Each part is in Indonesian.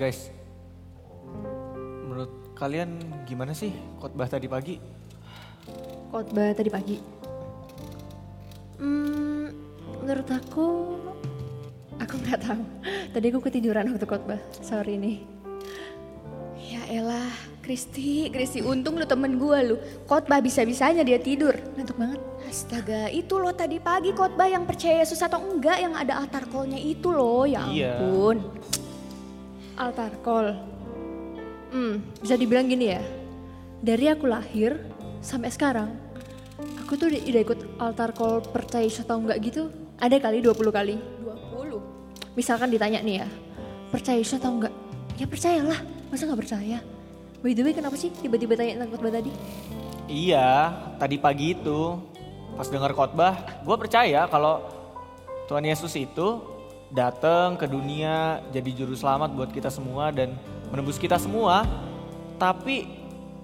guys, menurut kalian gimana sih khotbah tadi pagi? Khotbah tadi pagi. Hmm, menurut aku, aku nggak tahu. Tadi aku ketiduran waktu khotbah. Sorry nih. Ya elah, Kristi, Kristi untung lu temen gue lu. Khotbah bisa-bisanya dia tidur. Ngantuk banget. Astaga, itu loh tadi pagi khotbah yang percaya Yesus atau enggak yang ada altar call-nya itu loh, ya Iya. Altar call. Hmm, bisa dibilang gini ya. Dari aku lahir sampai sekarang, aku tuh udah udah ikut altar call percaya Yesus atau enggak gitu. Ada kali 20 kali. 20. Misalkan ditanya nih ya, percaya Yesus atau enggak? Ya percayalah, masa nggak percaya? By the way kenapa sih tiba-tiba tanya tentang khotbah tadi? Iya, tadi pagi itu pas dengar khotbah, gue percaya kalau Tuhan Yesus itu datang ke dunia jadi juru selamat buat kita semua dan menembus kita semua. Tapi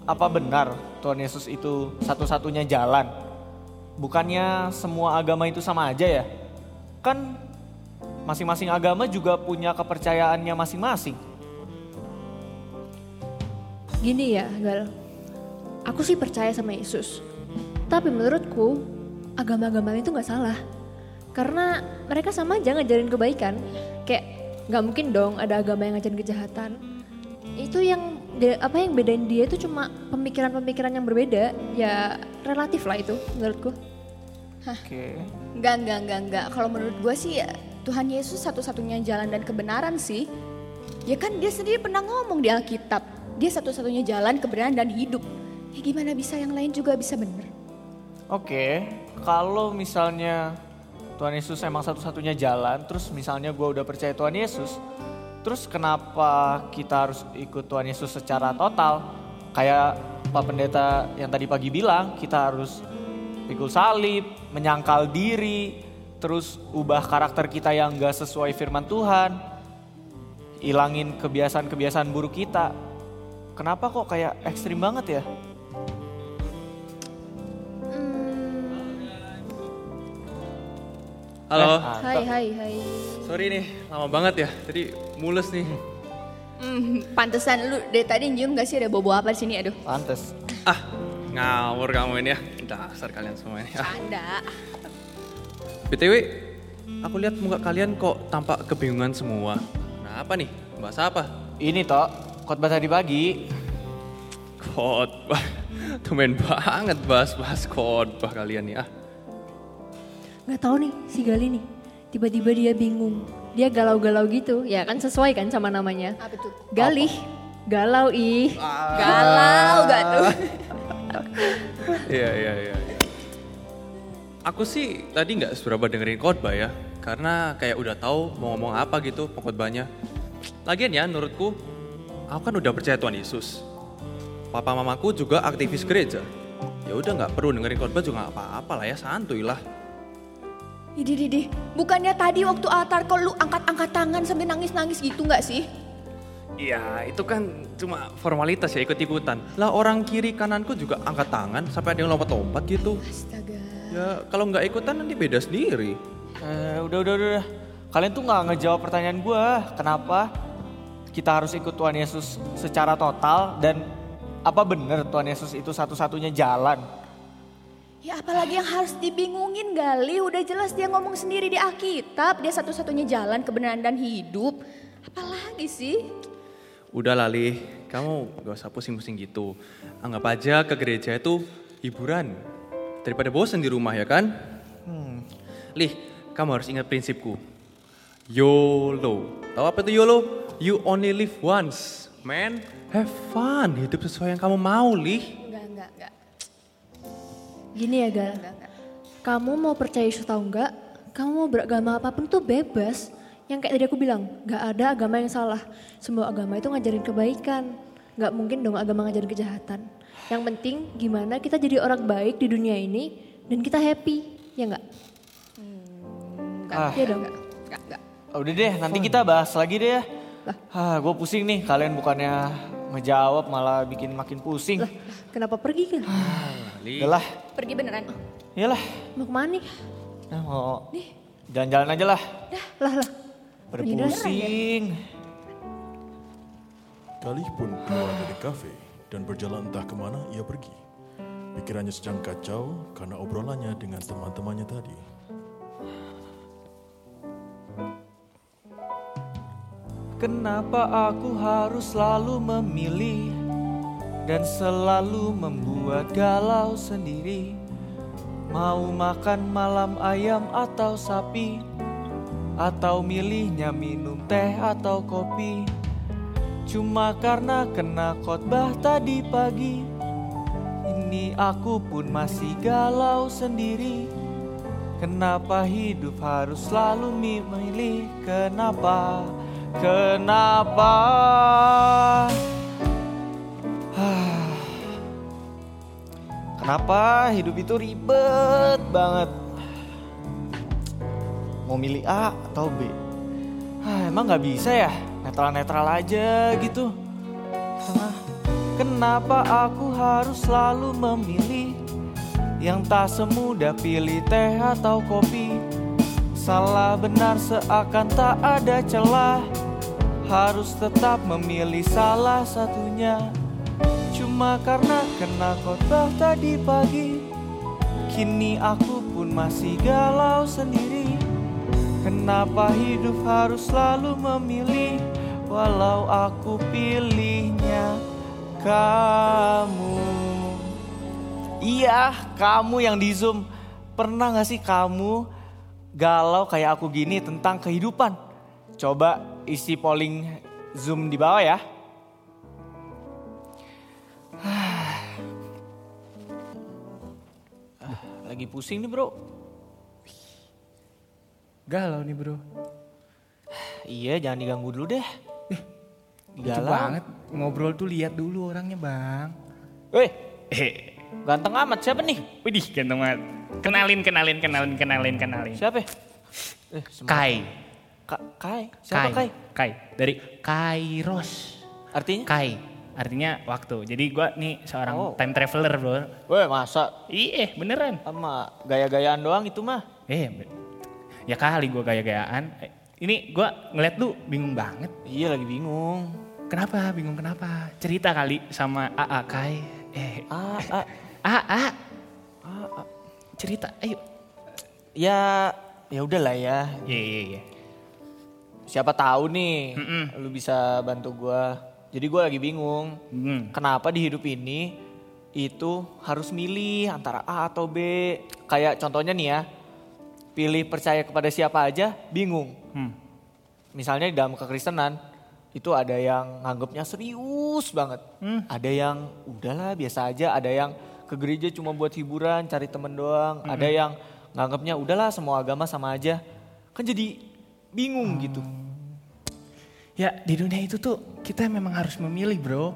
apa benar Tuhan Yesus itu satu-satunya jalan? Bukannya semua agama itu sama aja ya? Kan masing-masing agama juga punya kepercayaannya masing-masing. Gini ya, Gal. Aku sih percaya sama Yesus. Tapi menurutku, agama-agama itu nggak salah. Karena mereka sama aja ngajarin kebaikan. Kayak nggak mungkin dong ada agama yang ngajarin kejahatan. Itu yang apa yang bedain dia itu cuma pemikiran-pemikiran yang berbeda. Ya relatif lah itu menurutku. Oke. Enggak, enggak, enggak, enggak. Kalau menurut gue sih ya, Tuhan Yesus satu-satunya jalan dan kebenaran sih. Ya kan dia sendiri pernah ngomong di Alkitab. Dia satu-satunya jalan, kebenaran dan hidup. Ya gimana bisa yang lain juga bisa bener? Oke, kalau misalnya Tuhan Yesus emang satu-satunya jalan, terus misalnya gue udah percaya Tuhan Yesus, terus kenapa kita harus ikut Tuhan Yesus secara total? Kayak Pak Pendeta yang tadi pagi bilang, kita harus pikul salib, menyangkal diri, terus ubah karakter kita yang gak sesuai firman Tuhan, ilangin kebiasaan-kebiasaan buruk kita. Kenapa kok kayak ekstrim banget ya? Halo. Eh, Hai, hai, hai. Sorry nih, lama banget ya. Tadi mulus nih. Hmm, pantesan lu dari tadi nyium gak sih ada bobo apa di sini? Aduh, Pantes. Ah, ngawur kamu ini ya. Dasar kalian semua ini. Ah. canda. BTW, aku lihat muka kalian kok tampak kebingungan semua. Nah, apa nih? Bahas apa? Ini toh, khotbah tadi pagi. Khotbah. Tumen banget bahas-bahas khotbah kalian nih. Ah, Nggak tahu nih si Gali nih. Tiba-tiba dia bingung. Dia galau-galau gitu. Ya kan sesuai kan sama namanya. Apa tuh? Galih. Galau ih. Galau gak tuh? Iya, iya, iya. iya. Aku sih tadi nggak seberapa dengerin khotbah ya. Karena kayak udah tahu mau ngomong apa gitu pengkhotbahnya. Lagian ya menurutku, aku kan udah percaya Tuhan Yesus. Papa mamaku juga aktivis gereja. Ya udah nggak perlu dengerin khotbah juga nggak apa-apa lah ya, santuy lah. Idih, idih, bukannya tadi waktu altar kok lu angkat-angkat tangan sambil nangis-nangis gitu nggak sih? Iya, itu kan cuma formalitas ya ikut-ikutan. Lah orang kiri kananku juga angkat tangan sampai ada yang lompat-lompat gitu. Astaga. Ya kalau nggak ikutan nanti beda sendiri. Eh, udah, udah, udah. Kalian tuh nggak ngejawab pertanyaan gue. Kenapa kita harus ikut Tuhan Yesus secara total dan apa bener Tuhan Yesus itu satu-satunya jalan? Ya apalagi yang harus dibingungin Gali, udah jelas dia ngomong sendiri di Alkitab, dia satu-satunya jalan kebenaran dan hidup. Apalagi sih? Udah Lali, kamu gak usah pusing-pusing gitu. Anggap aja ke gereja itu hiburan. Daripada bosan di rumah ya kan? Hmm, Lih, kamu harus ingat prinsipku. YOLO. Tahu apa itu YOLO? You only live once. Man, have fun. Hidup sesuai yang kamu mau, Lih. Enggak, enggak, enggak. Gini ya Gal. enggak, enggak. Kamu mau percaya Yesus atau enggak, kamu mau beragama apa pun tuh bebas. Yang kayak tadi aku bilang, gak ada agama yang salah. Semua agama itu ngajarin kebaikan. Gak mungkin dong agama ngajarin kejahatan. Yang penting gimana kita jadi orang baik di dunia ini dan kita happy. Ya enggak? Ah, Iya dong. Enggak, enggak. udah deh, nanti kita bahas lagi deh ya. Ah, gue pusing nih. Kalian bukannya ngejawab malah bikin makin pusing. Lah, kenapa pergi kan? Lih. Udah lah, Pergi beneran. iyalah. Mau ke mana nih? Nah, mau jalan-jalan aja lah. Lah lah. Pada Pergi dah. pusing. Khalif pun keluar dari kafe dan berjalan entah ke mana ia pergi. Pikirannya sedang kacau karena obrolannya dengan teman-temannya tadi. Kenapa aku harus selalu memilih dan selalu membuat galau sendiri? Mau makan malam ayam atau sapi, atau milihnya minum teh atau kopi? Cuma karena kena khotbah tadi pagi, ini aku pun masih galau sendiri. Kenapa hidup harus selalu memilih? Kenapa? Kenapa? Kenapa hidup itu ribet banget? Mau milih A atau B? Ah, emang nggak bisa ya? Netral-netral aja gitu. Kenapa aku harus selalu memilih yang tak semudah pilih teh atau kopi? Salah benar seakan tak ada celah Harus tetap memilih salah satunya. Cuma karena kena khotbah tadi pagi Kini aku pun masih galau sendiri. Kenapa hidup harus selalu memilih Walau aku pilihnya kamu? Iya, kamu yang di Zoom. Pernah gak sih kamu galau kayak aku gini tentang kehidupan? Coba isi polling Zoom di bawah ya. Ah, Lagi pusing nih bro. Galau nih bro. Iya jangan diganggu dulu deh. Galau. banget. Ngobrol tuh lihat dulu orangnya bang. Weh, Eh, ganteng amat siapa nih? widih ganteng banget. Kenalin, kenalin, kenalin, kenalin, kenalin. Siapa? Eh, Kai. Ka- Kai. Siapa Kai? Kai. Dari Kairos. Artinya? Kai. Artinya waktu. Jadi gua nih seorang Oh. time traveler bro. Weh masa Iya beneran. sama gaya-gayaan doang itu mah. Eh, ya kali gua gaya-gayaan. Eh, Ini gua ngeliat lu bingung banget. Iya lagi bingung. Kenapa? Bingung kenapa? Cerita kali sama AA Kai. Eh, Ah, ah, AA. Cerita, ayo. ya ya udahlah ya. Iya, iya, iya. Siapa tahu nih Mm-mm. lu bisa bantu gua. Jadi gua lagi bingung. Hmm. Kenapa di hidup ini itu harus milih antara A atau B? Kayak contohnya nih ya. Pilih percaya kepada siapa aja, bingung. Hmm. Misalnya di dalam kekristenan itu ada yang nganggapnya serius banget. Hmm. Ada yang udahlah biasa aja, ada yang ke gereja cuma buat hiburan, cari temen doang. Hmm. Ada yang nganggapnya udahlah semua agama sama aja. Kan jadi bingung gitu. Ya di dunia itu tuh kita memang harus memilih bro.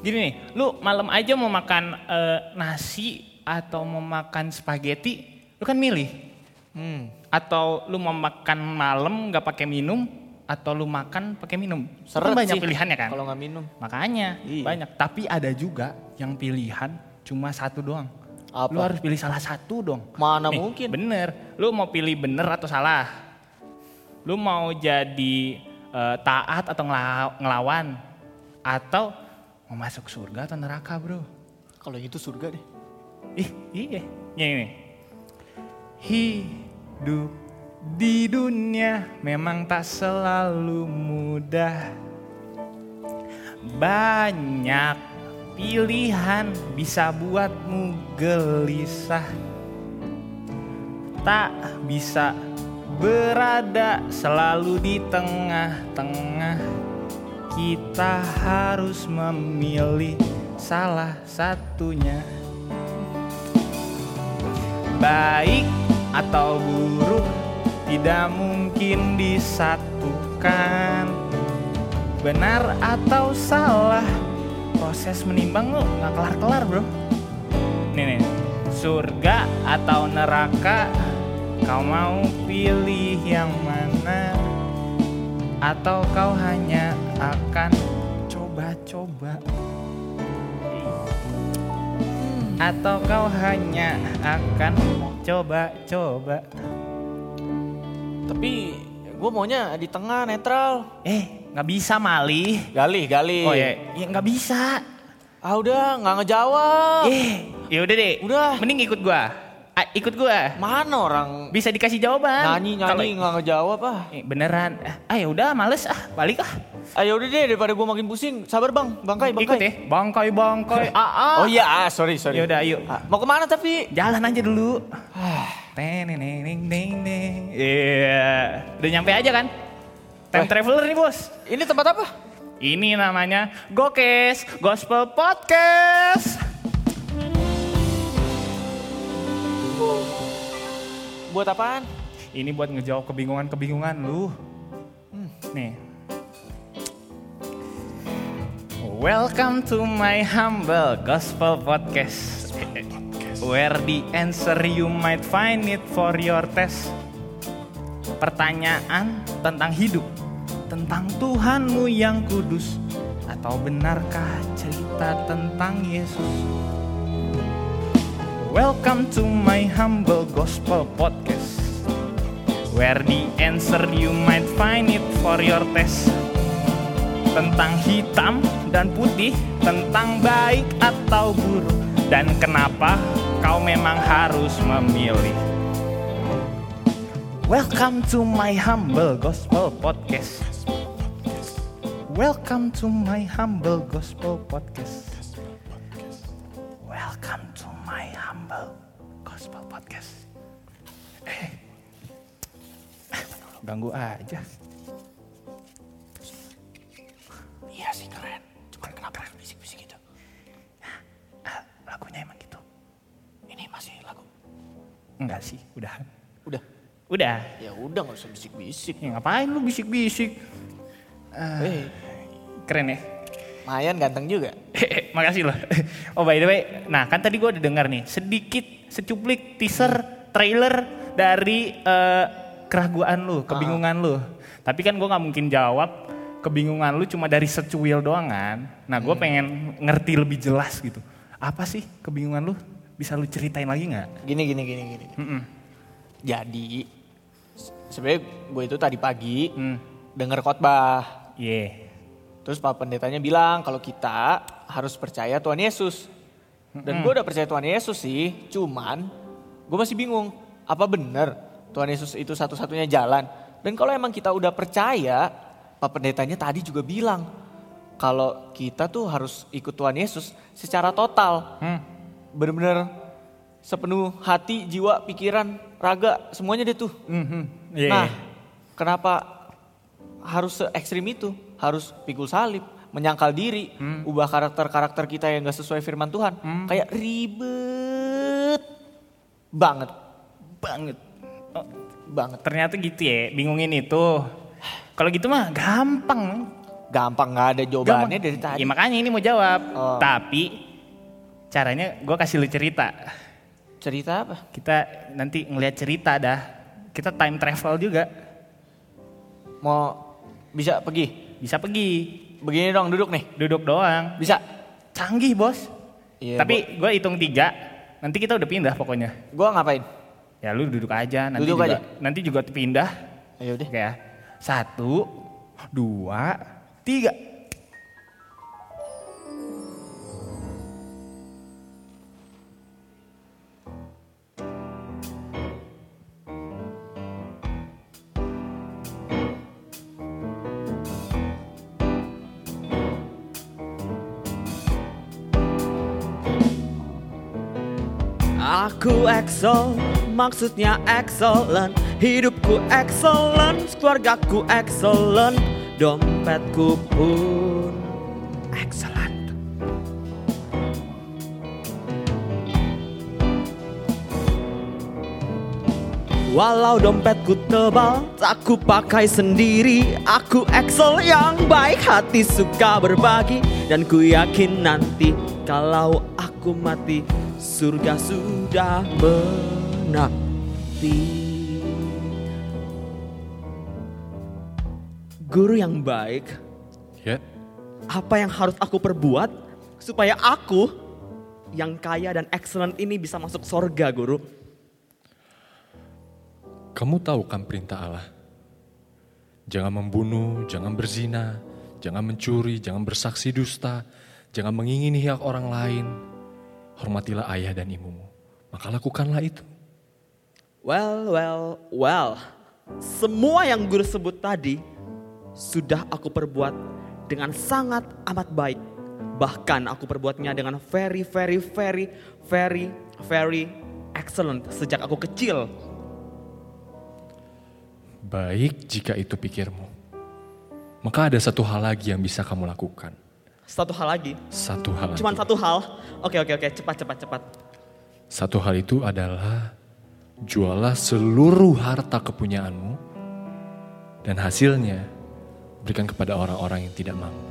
Gini nih, lu malam aja mau makan eh, nasi atau mau makan spaghetti, lu kan milih. Hmm. Atau lu mau makan malam nggak pakai minum, atau lu makan pakai minum. Itu Seret kan banyak sih pilihannya kan. Kalau nggak minum. Makanya Iya. banyak. Tapi ada juga yang pilihan cuma satu doang. Apa? Lu harus pilih salah satu dong. Mana Nih, mungkin? Bener. Lu mau pilih bener atau salah? Lu mau jadi eh, taat atau ngela- ngelawan? Atau mau masuk surga atau neraka bro? Kalau gitu surga deh. Ih, iya. Ini nih. Hidup di dunia memang tak selalu mudah. Banyak pilihan bisa buatmu gelisah. Tak bisa berada selalu di tengah-tengah. Kita harus memilih salah satunya. Baik atau buruk tidak mungkin disatukan. Benar atau salah proses menimbang lu nggak kelar kelar bro. Nih nih surga atau neraka kau mau pilih yang mana atau kau hanya akan coba-coba atau kau hanya akan coba-coba Tapi gue maunya di tengah netral. Eh, nggak bisa malih. Galih, galih. Oh ya, ya nggak bisa. Ah udah, nggak ngejawab. Eh, ya udah deh. Udah. Mending ikut gua. Ah, ikut gua. Mana orang Bisa dikasih jawaban. nyanyi nyanyi nggak ngejawab ah. Eh, beneran. Ah ya udah, males ah, balik ah. Ayo udah deh daripada gue makin pusing. Sabar bang, bangkai, bangkai. Ikut ya. Bangkai, bangkai. ah, ah. Oh iya, ah, sorry sorry. Ya udah, yuk. Ah, mau ke mana tapi? Jalan aja dulu. Teneneng, deng, deng. Iya. Udah nyampe aja kan? Time Eh. traveler nih bos. Ini tempat apa? Ini namanya Gokes Gospel Podcast. Buat apaan? Ini buat ngejawab kebingungan-kebingungan lu. Nih. Welcome to my humble gospel podcast. Where the answer you might find it for your test. Pertanyaan tentang hidup, tentang Tuhanmu yang kudus. Atau benarkah cerita tentang Yesus? Welcome to my humble gospel podcast Where the answer you might find it for your test. Tentang hitam dan putih Tentang baik atau buruk Dan kenapa kau memang harus memilih. Welcome to my humble gospel podcast. Welcome to my humble gospel podcast podcast. Eh, ganggu aja. Iya sih keren. Cuman kenapa harus bisik-bisik gitu? Ah, lagunya emang gitu. Ini masih lagu. Enggak sih, udah. Udah. Udah. Ya udah nggak usah bisik-bisik. Ya, ngapain lu bisik-bisik? Eh, Keren ya. Mayan ganteng juga. Makasih loh. Oh by the way, nah kan tadi gue udah dengar nih sedikit secuplik teaser trailer dari eh, keraguan lu, kebingungan lu. Tapi kan gue nggak mungkin jawab kebingungan lu cuma dari secuil doang kan. Nah gue pengen ngerti lebih jelas gitu. Apa sih kebingungan lu? Bisa lu ceritain lagi nggak? Gini gini gini gini. Mm-mm. Jadi se- sebenarnya gue itu tadi pagi Hmm. denger khotbah. Iya. Terus Pak Pendetanya bilang kalau kita harus percaya Tuhan Yesus. Dan gue udah percaya Tuhan Yesus sih, cuman gue masih bingung. Apa bener Tuhan Yesus itu satu-satunya jalan? Dan kalau emang kita udah percaya, Pak Pendetanya tadi juga bilang kalau kita tuh harus ikut Tuhan Yesus secara total. Hmm. Bener-bener sepenuh hati, jiwa, pikiran, raga, semuanya deh tuh. Mhm. Iya. Nah, kenapa harus se ekstrim itu? Harus pikul salib, menyangkal diri, Hmm. ubah karakter-karakter kita yang gak sesuai firman Tuhan. Kayak ribet banget, banget. Oh, banget. ternyata gitu ya, bingungin itu. Kalau gitu mah gampang. Gampang gak ada jawabannya dari tadi. Ya makanya ini mau jawab. Oh. Tapi caranya gue kasih lu cerita. Cerita apa? Kita nanti ngeliat cerita dah. Kita time travel juga. Mau bisa pergi? Bisa pergi. Begini dong, duduk nih. Duduk doang. Bisa? Canggih bos. Iya, Tapi gue hitung tiga. Nanti kita udah pindah pokoknya. Gua ngapain? Ya lu duduk aja. Nanti Duduk juga, aja? Nanti juga pindah. Ayo deh. Ya. Satu, dua, tiga. Aku excel, maksudnya excellent. Hidupku excellent, keluargaku excellent. Dompetku pun excellent. Walau dompetku tebal, tak ku pakai sendiri. Aku excel yang baik hati suka berbagi. Dan ku yakin nanti kalau aku mati Surga sudah menanti Guru yang baik, Ya, apa yang harus aku perbuat supaya aku yang kaya dan excellent ini bisa masuk sorga, guru? kamu tahu kan perintah Allah? Jangan membunuh, jangan berzina, jangan mencuri, jangan bersaksi dusta, jangan mengingini hak orang lain. Hormatilah ayah dan ibumu. Maka lakukanlah itu. Well, well, well. Semua yang guru sebut tadi sudah aku perbuat dengan sangat amat baik. Bahkan aku perbuatnya dengan very, very, very, very, very excellent sejak aku kecil. Baik jika itu pikirmu. Maka ada satu hal lagi yang bisa kamu lakukan. Satu hal lagi, Satu hal lagi. cuman satu hal. Oke, oke, oke, cepat, cepat, cepat. Satu hal itu adalah jualah seluruh harta kepunyaanmu dan hasilnya berikan kepada orang-orang yang tidak mampu.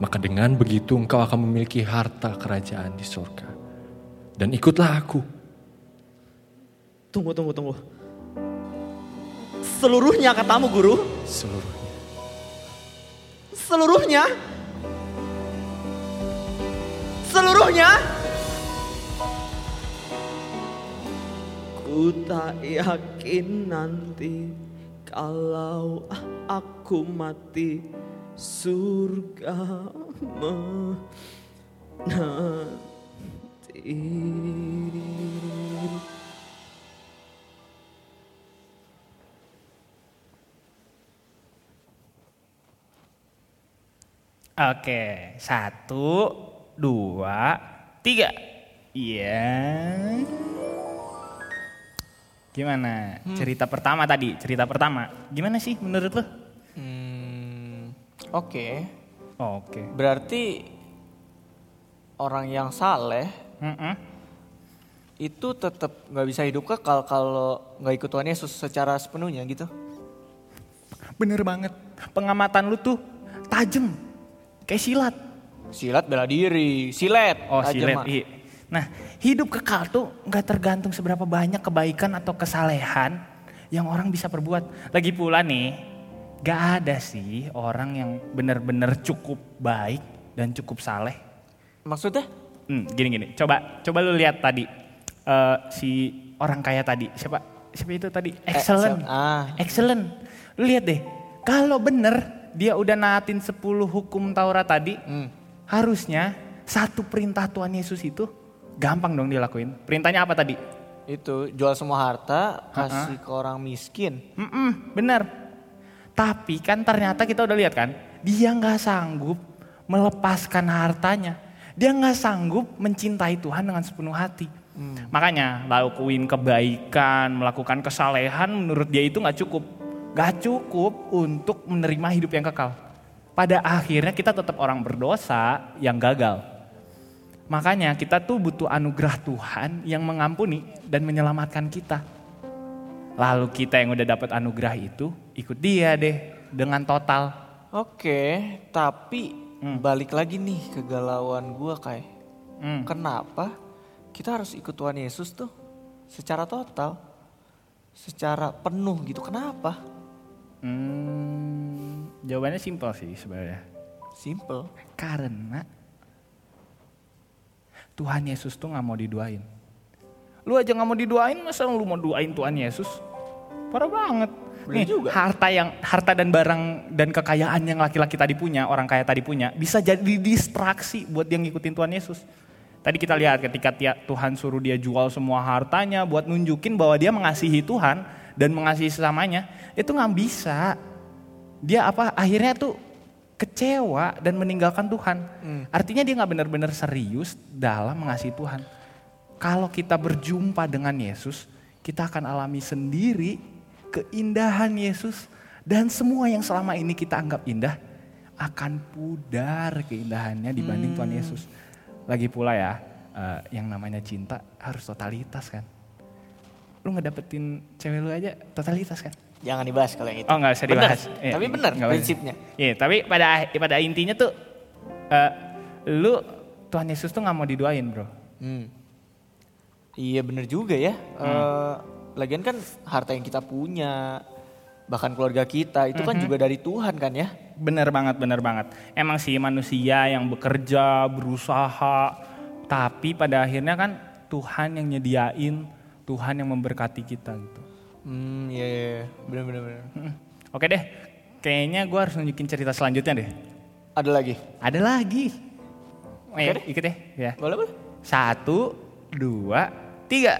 Maka dengan begitu engkau akan memiliki harta kerajaan di surga. Dan ikutlah aku. Tunggu, tunggu, tunggu. Seluruhnya katamu guru? Seluruhnya. Seluruhnya? Seluruhnya? Ku tak yakin nanti kalau aku mati surga menanti. Oke, satu, dua, tiga. Iya. Gimana? Cerita pertama tadi, cerita pertama. Gimana sih menurut lo? Hmm, Oke, Oke. berarti orang yang saleh Mm-mm. itu tetap nggak bisa hidup kekal kalau nggak ikut Tuhan Yesus secara sepenuhnya gitu. Bener banget. Pengamatan lu tuh tajam. Kayak silat. Silat bela diri, silet. Oh aja, silet, iya. Nah hidup kekal tuh nggak tergantung seberapa banyak kebaikan atau kesalehan yang orang bisa perbuat. Lagi pula nih, gak ada sih orang yang benar-benar cukup baik dan cukup saleh. Maksudnya? Hmm, gini-gini, coba coba lu lihat tadi eh, si orang kaya tadi siapa siapa itu tadi excellent, excellent. Ah. excellent. Lu lihat deh, kalau bener dia udah naatin 10 hukum Taurat tadi, Hmm. Harusnya satu perintah Tuhan Yesus itu gampang dong dilakuin. Perintahnya apa tadi? Itu jual semua harta, kasih ke orang miskin. Mm-mm, bener. Tapi kan ternyata kita udah lihat kan, dia nggak sanggup melepaskan hartanya. Dia nggak sanggup mencintai Tuhan dengan sepenuh hati. Makanya lakuin kebaikan, melakukan kesalehan menurut dia itu nggak cukup. Gak cukup untuk menerima hidup yang kekal. Pada akhirnya kita tetap orang berdosa yang gagal. Makanya kita tuh butuh anugerah Tuhan yang mengampuni dan menyelamatkan kita. Lalu kita yang udah dapat anugerah itu ikut dia deh dengan total. Oke, tapi balik lagi nih ke galauan gua kayak. Hmm. Kenapa kita harus ikut Tuhan Yesus tuh secara total? Secara penuh gitu. Kenapa? Hmm, jawabannya simpel sih sebenarnya. Simple. Karena Tuhan Yesus tuh nggak mau diduain. Lu aja nggak mau diduain, masa lu mau duain Tuhan Yesus? Parah banget. Bener Nih, juga. harta yang harta dan barang dan kekayaan yang laki-laki tadi punya, orang kaya tadi punya, bisa jadi distraksi buat dia ngikutin Tuhan Yesus. Tadi kita lihat ketika Tuhan suruh dia jual semua hartanya buat nunjukin bahwa dia mengasihi Tuhan dan mengasihi sesamanya, itu nggak bisa. Dia apa? Akhirnya tuh kecewa dan meninggalkan Tuhan. Artinya dia nggak benar-benar serius dalam mengasihi Tuhan. Kalau kita berjumpa dengan Yesus, kita akan alami sendiri keindahan Yesus dan semua yang selama ini kita anggap indah akan pudar keindahannya dibanding Tuhan Yesus. Lagi pula ya, eh, yang namanya cinta harus totalitas kan. Lu ngedapetin cewek lu aja totalitas kan? Jangan dibahas kalau yang itu. Oh nggak usah Bener, dibahas. Iya, Tapi benar nggak usah. prinsipnya. Iya, tapi pada pada intinya tuh eh, lu Tuhan Yesus tuh nggak mau diduain bro. Hmm. Iya bener juga ya. Hmm. Eh, lagian kan harta yang kita punya, bahkan keluarga kita itu Hmm. kan juga dari Tuhan kan ya. Bener banget, bener banget. Emang sih manusia yang bekerja, berusaha, tapi pada akhirnya kan Tuhan yang nyediain, Tuhan yang memberkati kita gitu. Hmm, iya, iya, iya. bener bener bener. Mm. Oke deh, kayaknya gue harus nunjukin cerita selanjutnya deh. Ada lagi? Ada lagi. Ayo, deh. ikut deh. Ya. Boleh boleh. Satu, dua, tiga.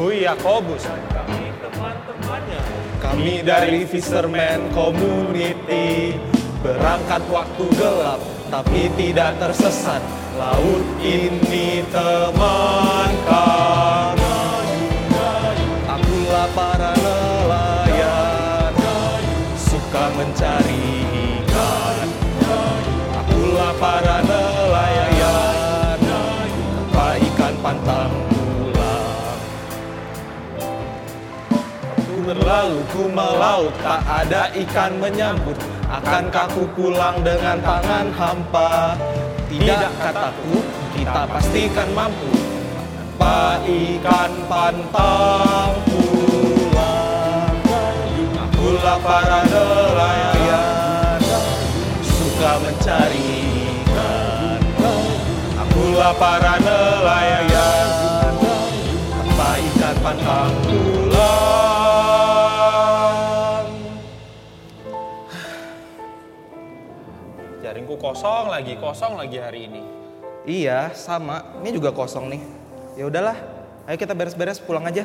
Aku Yakobus. Kami teman-temannya Kami dari Fisherman Community Berangkat waktu gelap Tapi tidak tersesat. Laut ini teman kami. Akulah para nelayan Suka mencari ikan. Akulah para nelayan Tanpa ikan pantang Berlalu ku melaut Tak ada ikan menyambut. Akankah ku pulang dengan tangan hampa? Tidak kataku Kita pastikan mampu. Tanpa ikan pantang pulang Akulah para nelayan. Suka mencari ikan. Akulah para nelayan. Tanpa ikan pantang pulang kosong lagi, kosong lagi hari ini. Iya, sama. Ini juga kosong nih. Ya udahlah, ayo kita beres-beres pulang aja.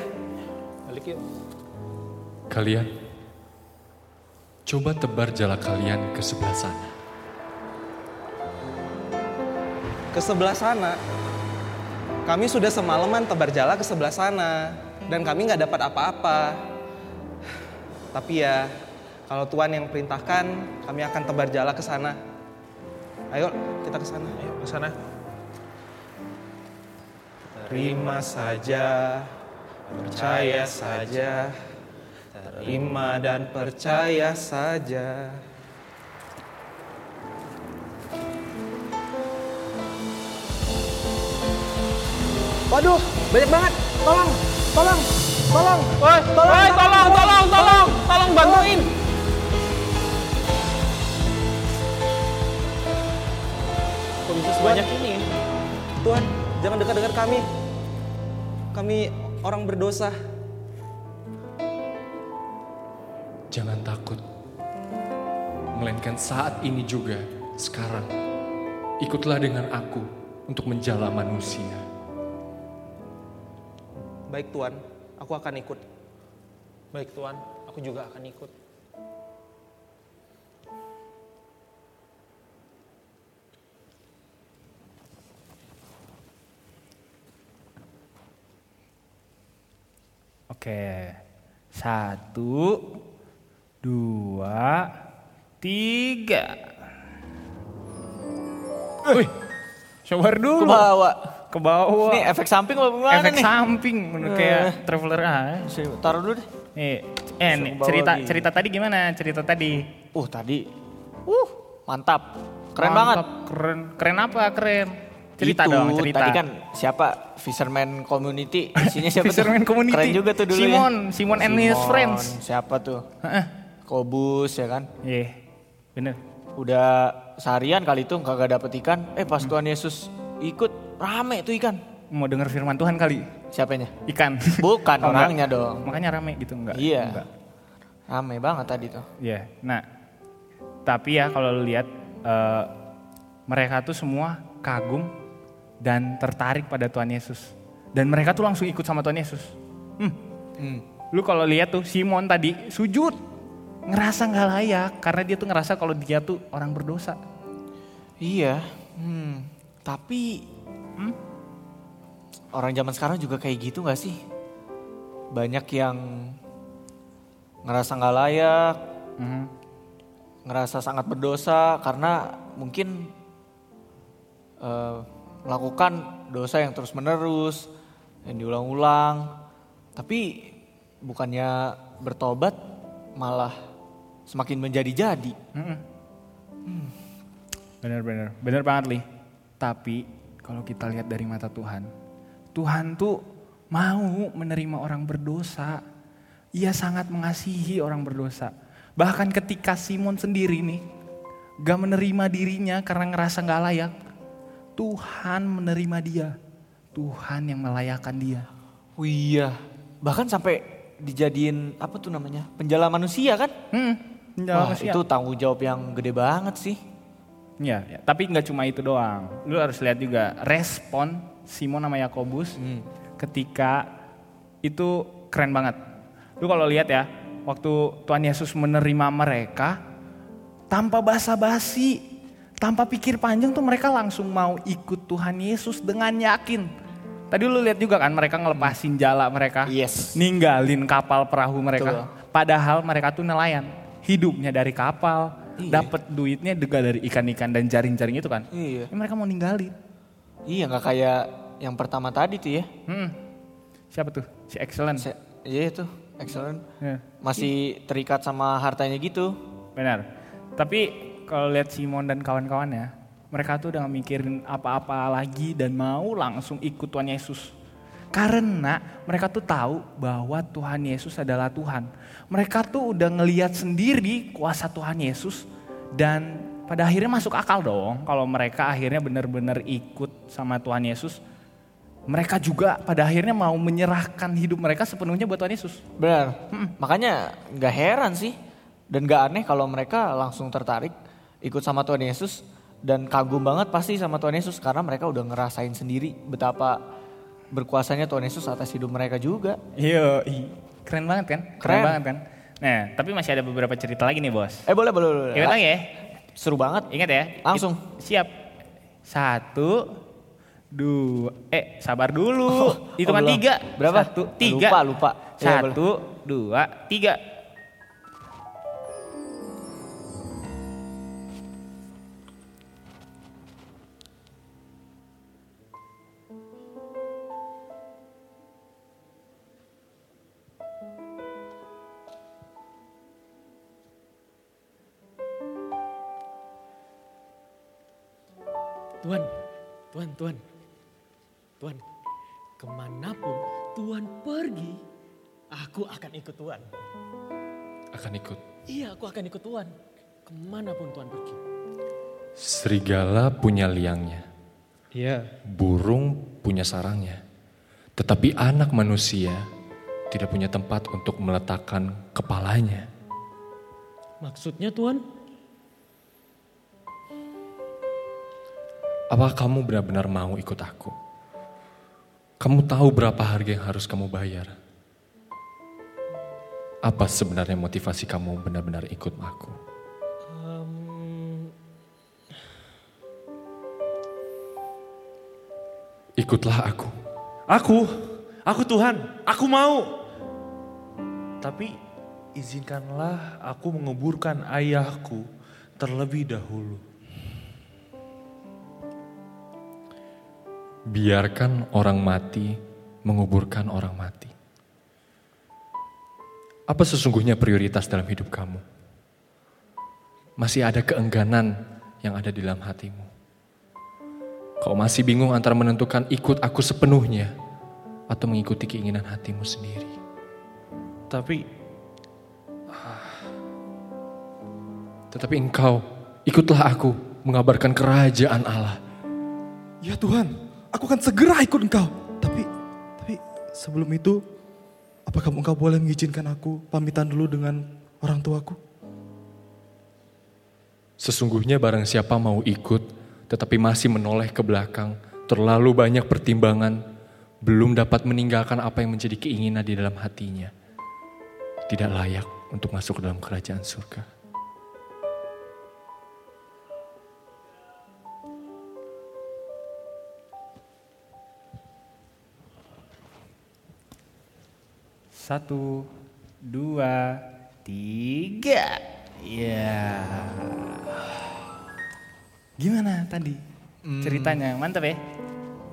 Balik yuk. Kalian, coba tebar jala kalian ke sebelah sana. Ke sebelah sana. Kami sudah semalaman tebar jala ke sebelah sana. Dan kami nggak dapat apa-apa. Tapi ya, kalau Tuhan yang perintahkan, kami akan tebar jala ke sana. Ayo, kita ke sana. Ayo ke sana. Terima saja, percaya saja, Terima dan percaya saja. Waduh, banyak banget. Tolong, tolong, tolong. Woi, woi, tolong, tolong, tolong, tolong bantuin. Sebanyak ini? Tuhan, jangan dekat-dekat kami. Kami orang berdosa. Jangan takut. Melainkan saat ini juga, sekarang. Ikutlah dengan aku untuk menjala manusia. Baik Tuhan, aku akan ikut. Baik Tuhan, aku juga akan ikut. Oke. Satu, dua, tiga. Wih, sabar Ke dulu. bawah. Ke bawah. Ini efek samping apa gimana Efek nih? samping, bener kayak traveler aja. Sini, Taruh dulu deh. Nih, eh nih, ke bawah cerita lagi. cerita tadi gimana? Cerita tadi. Uh tadi. Uh mantap. Keren Mantap, banget. Keren, keren apa? Keren. Cerita Itu, dong, cerita. Tadi kan siapa? Fisherman Community. Isinya siapa Fisherman tuh? Community. Keren juga tuh dulu Simon, ya. Simon and his friends. Siapa tuh? Heeh. Kobus ya kan. Iya, bener. Udah seharian kali itu kagak dapet ikan. Eh pas Tuhan Yesus ikut rame tuh ikan. Mau denger firman Tuhan kali? Siapanya? Ikan. Bukan Oh, enggak. orangnya dong. Makanya rame gitu enggak? Iya. Enggak. Rame banget tadi tuh. Iya. Nah, tapi ya kalau lihat eh, mereka tuh semua kagum dan tertarik pada Tuhan Yesus. Dan mereka tuh langsung ikut sama Tuhan Yesus. Hmm. Lu kalau lihat tuh Simon tadi sujud ngerasa nggak layak karena dia tuh ngerasa kalau dia tuh orang berdosa. Iya. Hmm. Tapi hmm, orang zaman sekarang juga kayak gitu nggak sih? Banyak yang ngerasa nggak layak, Mhm. ngerasa sangat berdosa karena mungkin eh, melakukan dosa yang terus menerus, yang diulang-ulang, tapi bukannya bertobat malah semakin menjadi-jadi. Bener-bener, bener banget Li. Tapi kalau kita lihat dari mata Tuhan, Tuhan tuh mau menerima orang berdosa. Ia sangat mengasihi orang berdosa. Bahkan ketika Simon sendiri nih, gak menerima dirinya karena ngerasa gak layak. Tuhan menerima dia. Tuhan yang melayakkan dia. Oh iya, bahkan sampai dijadiin apa tuh namanya penjala manusia kan? Hmm, Wah itu tanggung jawab yang gede banget sih. Ya, ya, tapi nggak cuma itu doang. Lu harus lihat juga respon Simon sama Yakobus ketika itu keren banget. Lu kalau lihat ya, waktu Tuhan Yesus menerima mereka tanpa basa-basi, tanpa pikir panjang tuh mereka langsung mau ikut Tuhan Yesus dengan yakin. Tadi lu lihat juga kan mereka ngelepasin jala mereka, Yes. ninggalin kapal perahu mereka. Padahal mereka tuh nelayan, hidupnya dari kapal, dapat duitnya juga dari ikan-ikan dan jaring-jaring itu kan. Iya. Ya, mereka mau ninggalin. Iya nggak kayak yang pertama tadi tuh ya. Hmm. Siapa tuh? Si Excellent. Se- Iya itu, excellent. Ya, Masih terikat sama hartanya gitu. benar. Tapi kalau lihat Simon dan kawan-kawannya, mereka tuh udah gak mikirin apa-apa lagi dan mau langsung ikut Tuhan Yesus. Karena mereka tuh tahu bahwa Tuhan Yesus adalah Tuhan. Mereka tuh udah ngeliat sendiri kuasa Tuhan Yesus dan pada akhirnya masuk akal dong kalau mereka akhirnya benar-benar ikut sama Tuhan Yesus. Mereka juga pada akhirnya mau menyerahkan hidup mereka sepenuhnya buat Tuhan Yesus. Benar. Makanya nggak heran sih dan nggak aneh kalau mereka langsung tertarik ikut sama Tuhan Yesus dan kagum banget pasti sama Tuhan Yesus karena mereka udah ngerasain sendiri betapa berkuasanya Tuhan Yesus atas hidup mereka juga. Iya, keren banget kan? Keren. Keren. banget kan? Nah, tapi masih ada beberapa cerita lagi nih bos. Eh boleh boleh boleh. Ingat lagi ya? Seru banget. Ingat ya? Langsung. It- siap. Satu, dua, eh sabar dulu. Oh, Hitungan belum. tiga. Berapa? Satu, tiga. Lupa, lupa. Ya, Satu, dua, tiga. Tuhan, Tuhan, Tuhan, ke mana pun Tuhan pergi, aku akan ikut Tuhan. Akan ikut. Iya, aku akan ikut Tuhan. Ke mana pun Tuhan pergi. Serigala punya liangnya. Iya. Burung punya sarangnya. Tetapi anak manusia tidak punya tempat untuk meletakkan kepalanya. Maksudnya Tuhan? Apa kamu benar-benar mau ikut aku? Kamu tahu berapa harga yang harus kamu bayar? Apa sebenarnya motivasi kamu benar-benar ikut aku? Ikutlah aku. Aku, aku Tuhan, aku mau. Tapi izinkanlah aku menguburkan ayahku terlebih dahulu. Biarkan orang mati menguburkan orang mati. Apa sesungguhnya prioritas dalam hidup kamu? Masih ada keengganan yang ada di dalam hatimu. Kau masih bingung antara menentukan ikut aku sepenuhnya atau mengikuti keinginan hatimu sendiri. Tapi Tetapi engkau ikutlah aku mengabarkan kerajaan Allah. Ya Tuhan, aku akan segera ikut engkau. Tapi, tapi sebelum itu, apakah engkau boleh mengizinkan aku pamitan dulu dengan orang tuaku? Sesungguhnya barang siapa mau ikut tetapi masih menoleh ke belakang, terlalu banyak pertimbangan, belum dapat meninggalkan apa yang menjadi keinginan di dalam hatinya. Tidak layak untuk masuk ke dalam kerajaan surga. Satu, dua, tiga. Ya. Gimana tadi? ceritanya. Mantap ya?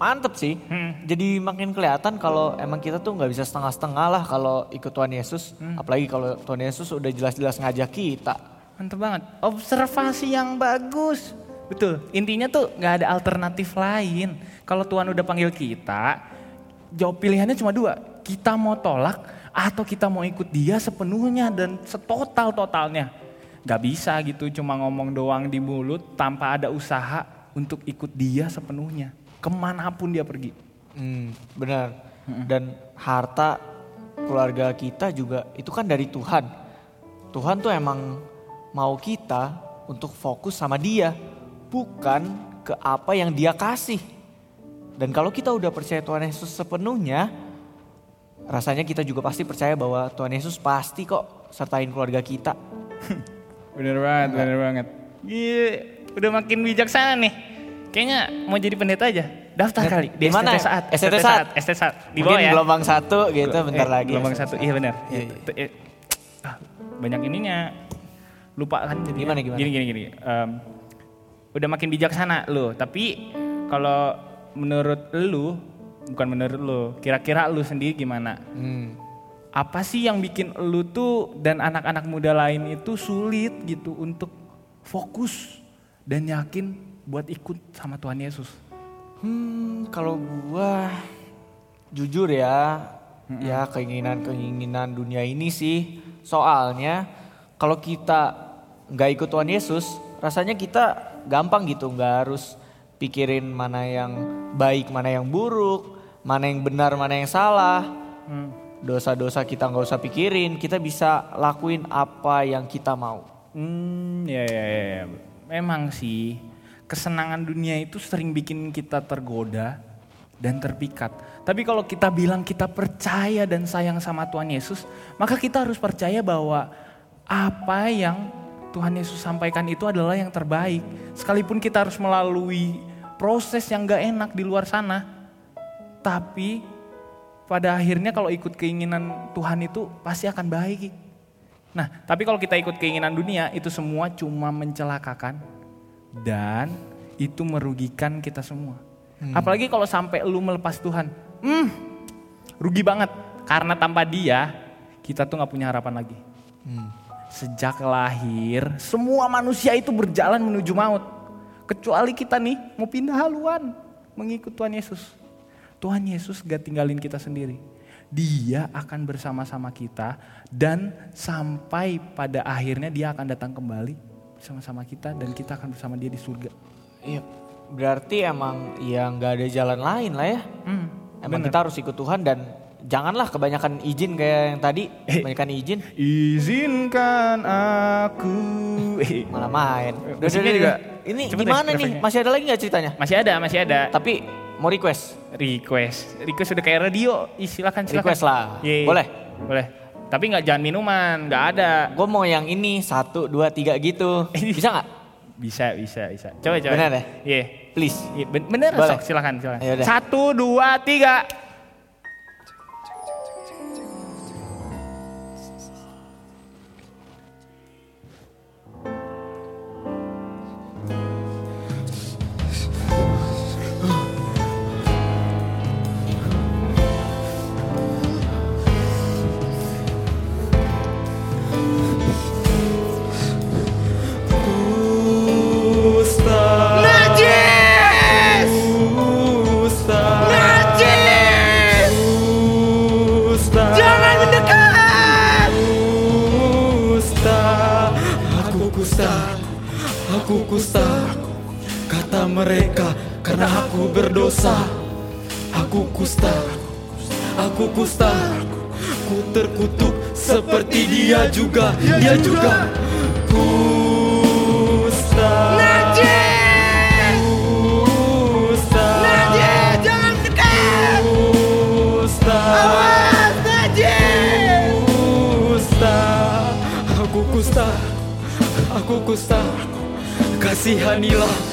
Mantep sih. Jadi makin kelihatan kalau emang kita tuh nggak bisa setengah-setengah lah kalau ikut Tuhan Yesus. Apalagi kalau Tuhan Yesus udah jelas-jelas ngajak kita. Mantap banget. Observasi yang bagus. Betul. Intinya tuh nggak ada alternatif lain. Kalau Tuhan udah panggil kita, jawab pilihannya cuma dua. Kita mau tolak atau kita mau ikut dia sepenuhnya dan setotal totalnya. Gak bisa gitu cuma ngomong doang di mulut tanpa ada usaha untuk ikut dia sepenuhnya. Ke mana pun dia pergi. Hmm, benar. Dan harta keluarga kita juga itu kan dari Tuhan. Tuhan tuh emang mau kita untuk fokus sama dia, bukan ke apa yang dia kasih. Dan kalau kita udah percaya Tuhan Yesus sepenuhnya, rasanya kita juga pasti percaya bahwa Tuhan Yesus pasti kok sertain keluarga kita. Bener banget, bener banget. Gila, udah makin bijaksana nih. Kayaknya mau jadi pendeta aja. Daftar kali di Di mana? STT saat. STT saat. STT saat. Di bawah Mungkin ya. gelombang satu gitu bentar Eh, lagi. Gelombang satu, iya benar. Iya, Itu, eh, ah, banyak ininya. Lupa kan jadi. Gimana, gimana? Gini gini gini. Udah makin bijaksana lu, tapi kalau menurut lu bukan menurut lu, kira-kira lu sendiri gimana? Hmm. Apa sih yang bikin lu tuh dan anak-anak muda lain itu sulit gitu untuk fokus dan yakin buat ikut sama Tuhan Yesus? Hmm, kalau gua jujur ya, ya keinginan-keinginan dunia ini sih. Soalnya kalau kita nggak ikut Tuhan Yesus, rasanya kita gampang gitu, nggak harus pikirin mana yang baik, mana yang buruk, mana yang benar, mana yang salah. Dosa-dosa kita nggak usah pikirin, kita bisa lakuin apa yang kita mau. Hmm, ya, ya, ya, ya. Memang sih, kesenangan dunia itu sering bikin kita tergoda dan terpikat. Tapi kalau kita bilang kita percaya dan sayang sama Tuhan Yesus, maka kita harus percaya bahwa apa yang Tuhan Yesus sampaikan itu adalah yang terbaik. Sekalipun kita harus melalui proses yang gak enak di luar sana, tapi pada akhirnya kalau ikut keinginan Tuhan itu pasti akan baik. Nah, tapi kalau kita ikut keinginan dunia, itu semua cuma mencelakakan dan itu merugikan kita semua. Apalagi kalau sampai lu melepas Tuhan, hmm, rugi banget. Karena tanpa dia, kita tuh nggak punya harapan lagi. Sejak lahir, semua manusia itu berjalan menuju maut. Kecuali kita nih mau pindah haluan mengikut Tuhan Yesus. Tuhan Yesus gak tinggalin kita sendiri. Dia akan bersama-sama kita dan sampai pada akhirnya dia akan datang kembali bersama-sama kita dan kita akan bersama dia di surga. Iya, berarti emang ya nggak ada jalan lain lah ya. Hmm, emang bener. kita harus ikut Tuhan dan janganlah kebanyakan izin kayak yang tadi, kebanyakan izin. Izinkan aku. Malah main. Udah, Musiknya udah, juga udah. Ini cepet deh, gimana nih? Masih ada lagi nggak ceritanya? Masih ada, masih ada. Tapi mau request? Request. Request udah kayak radio. Ih, silakan, silakan. Request lah. Iya. Boleh? Boleh. Tapi nggak jangan minuman, nggak ada. Gue mau yang ini satu, dua, tiga gitu. Bisa nggak? Bisa, bisa, bisa. Coba, coba. Bener ya? Iya. Please. Iya, ben- bener, Boleh. sok, silakan, silakan. Satu, dua, tiga. Mereka karena aku berdosa. Aku kusta, aku kusta. Ku terkutuk seperti dia juga, dia juga. Kusta. Kusta, aku kusta, aku kusta. Kasihanilah,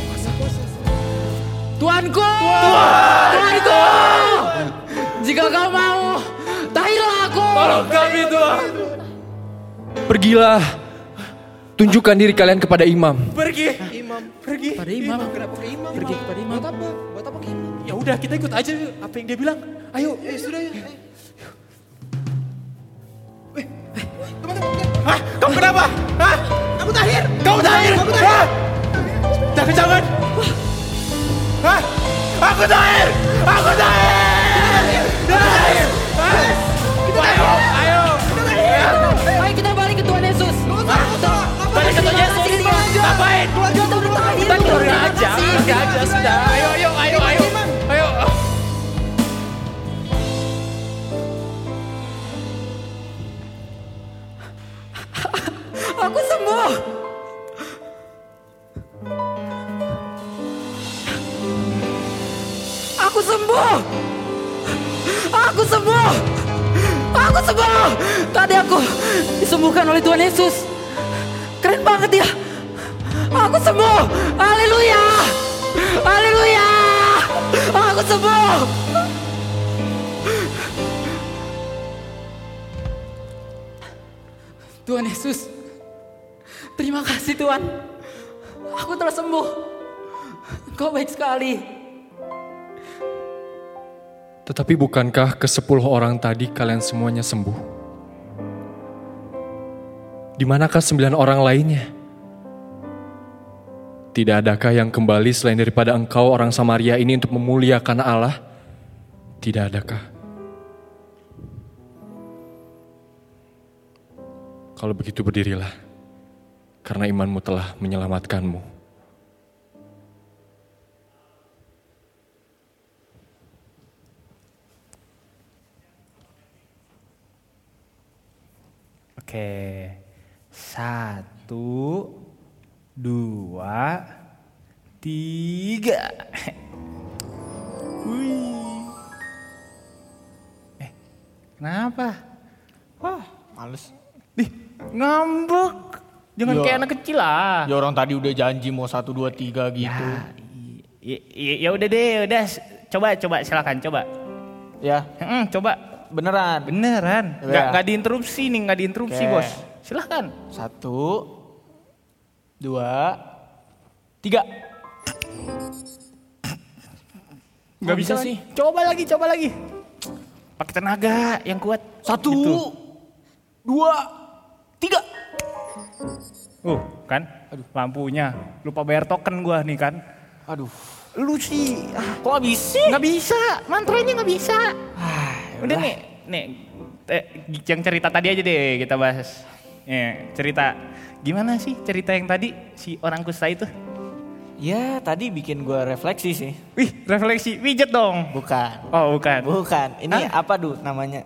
Tuanku! Tuanku! Jika kau mau, tahilah aku! Tolong kami Tuhan. Pergilah, tunjukkan diri kalian kepada imam. Pergi. Imam, pergi. Pada imam. Kenapa ke imam? Pergi kepada imam. Buat apa? Buat apa ke imam? Ya udah kita ikut aja apa yang dia bilang. Ayo. Eh, sudah ya. ayo. Hah? Kamu kenapa? Hah? Aku tahir. Kamu tahir? Aku tahir. Hah? Hah? Aku tahir. Aku tahir. Tahir. Hah? Ayo, ayo. Ayo kita balik ke Tuhan Yesus. Balik ke Tuhan Yesus. Ngapain? Kita keluarga aja, keluarga aja sudah. Ayo, ayo, ayo, ayo. Ayo. Aku sembuh. Sembuh. Aku sembuh. Aku sembuh. Tadi aku disembuhkan oleh Tuhan Yesus. Keren banget ya. Aku sembuh. Haleluya. Haleluya. Aku sembuh. Tuhan Yesus. Terima kasih Tuhan. Aku telah sembuh. Kau baik sekali. Tetapi bukankah ke sepuluh orang tadi kalian semuanya sembuh? Di manakah sembilan orang lainnya? Tidak adakah yang kembali selain daripada engkau orang Samaria ini untuk memuliakan Allah? Tidak adakah? Kalau begitu berdirilah, karena imanmu telah menyelamatkanmu. Oke. Satu, dua, tiga. Wih. Eh, kenapa? Wah, Males. Ih, ngambek. Jangan Ya. kayak anak kecil lah. Ya orang tadi udah janji mau satu dua tiga gitu. Ya, ya, ya udah deh, udah. Coba, coba, silakan, coba. Ya. Hmm, coba. Beneran. Beneran. Ya. Nggak, nggak diinterupsi nih, nggak diinterupsi Oke. bos. Silahkan. Satu, dua, tiga. Nggak bisa sih. Coba lagi, coba lagi. Pakai tenaga yang kuat. Satu, Gitu. dua, tiga. Uh, kan? Aduh, lampunya. Lupa bayar token gua nih kan. Aduh. Lu sih, ah, Kok bisa? nggak bisa. Mantranya nggak bisa. Udah nih, nih. Eh, yang cerita tadi aja deh kita bahas. Ya, cerita. Gimana sih cerita yang tadi si orang kusta itu? Ya tadi bikin gue refleksi sih. Wih, refleksi. Pijet dong. Bukan. Oh, bukan. Bukan. Ini apa duh namanya?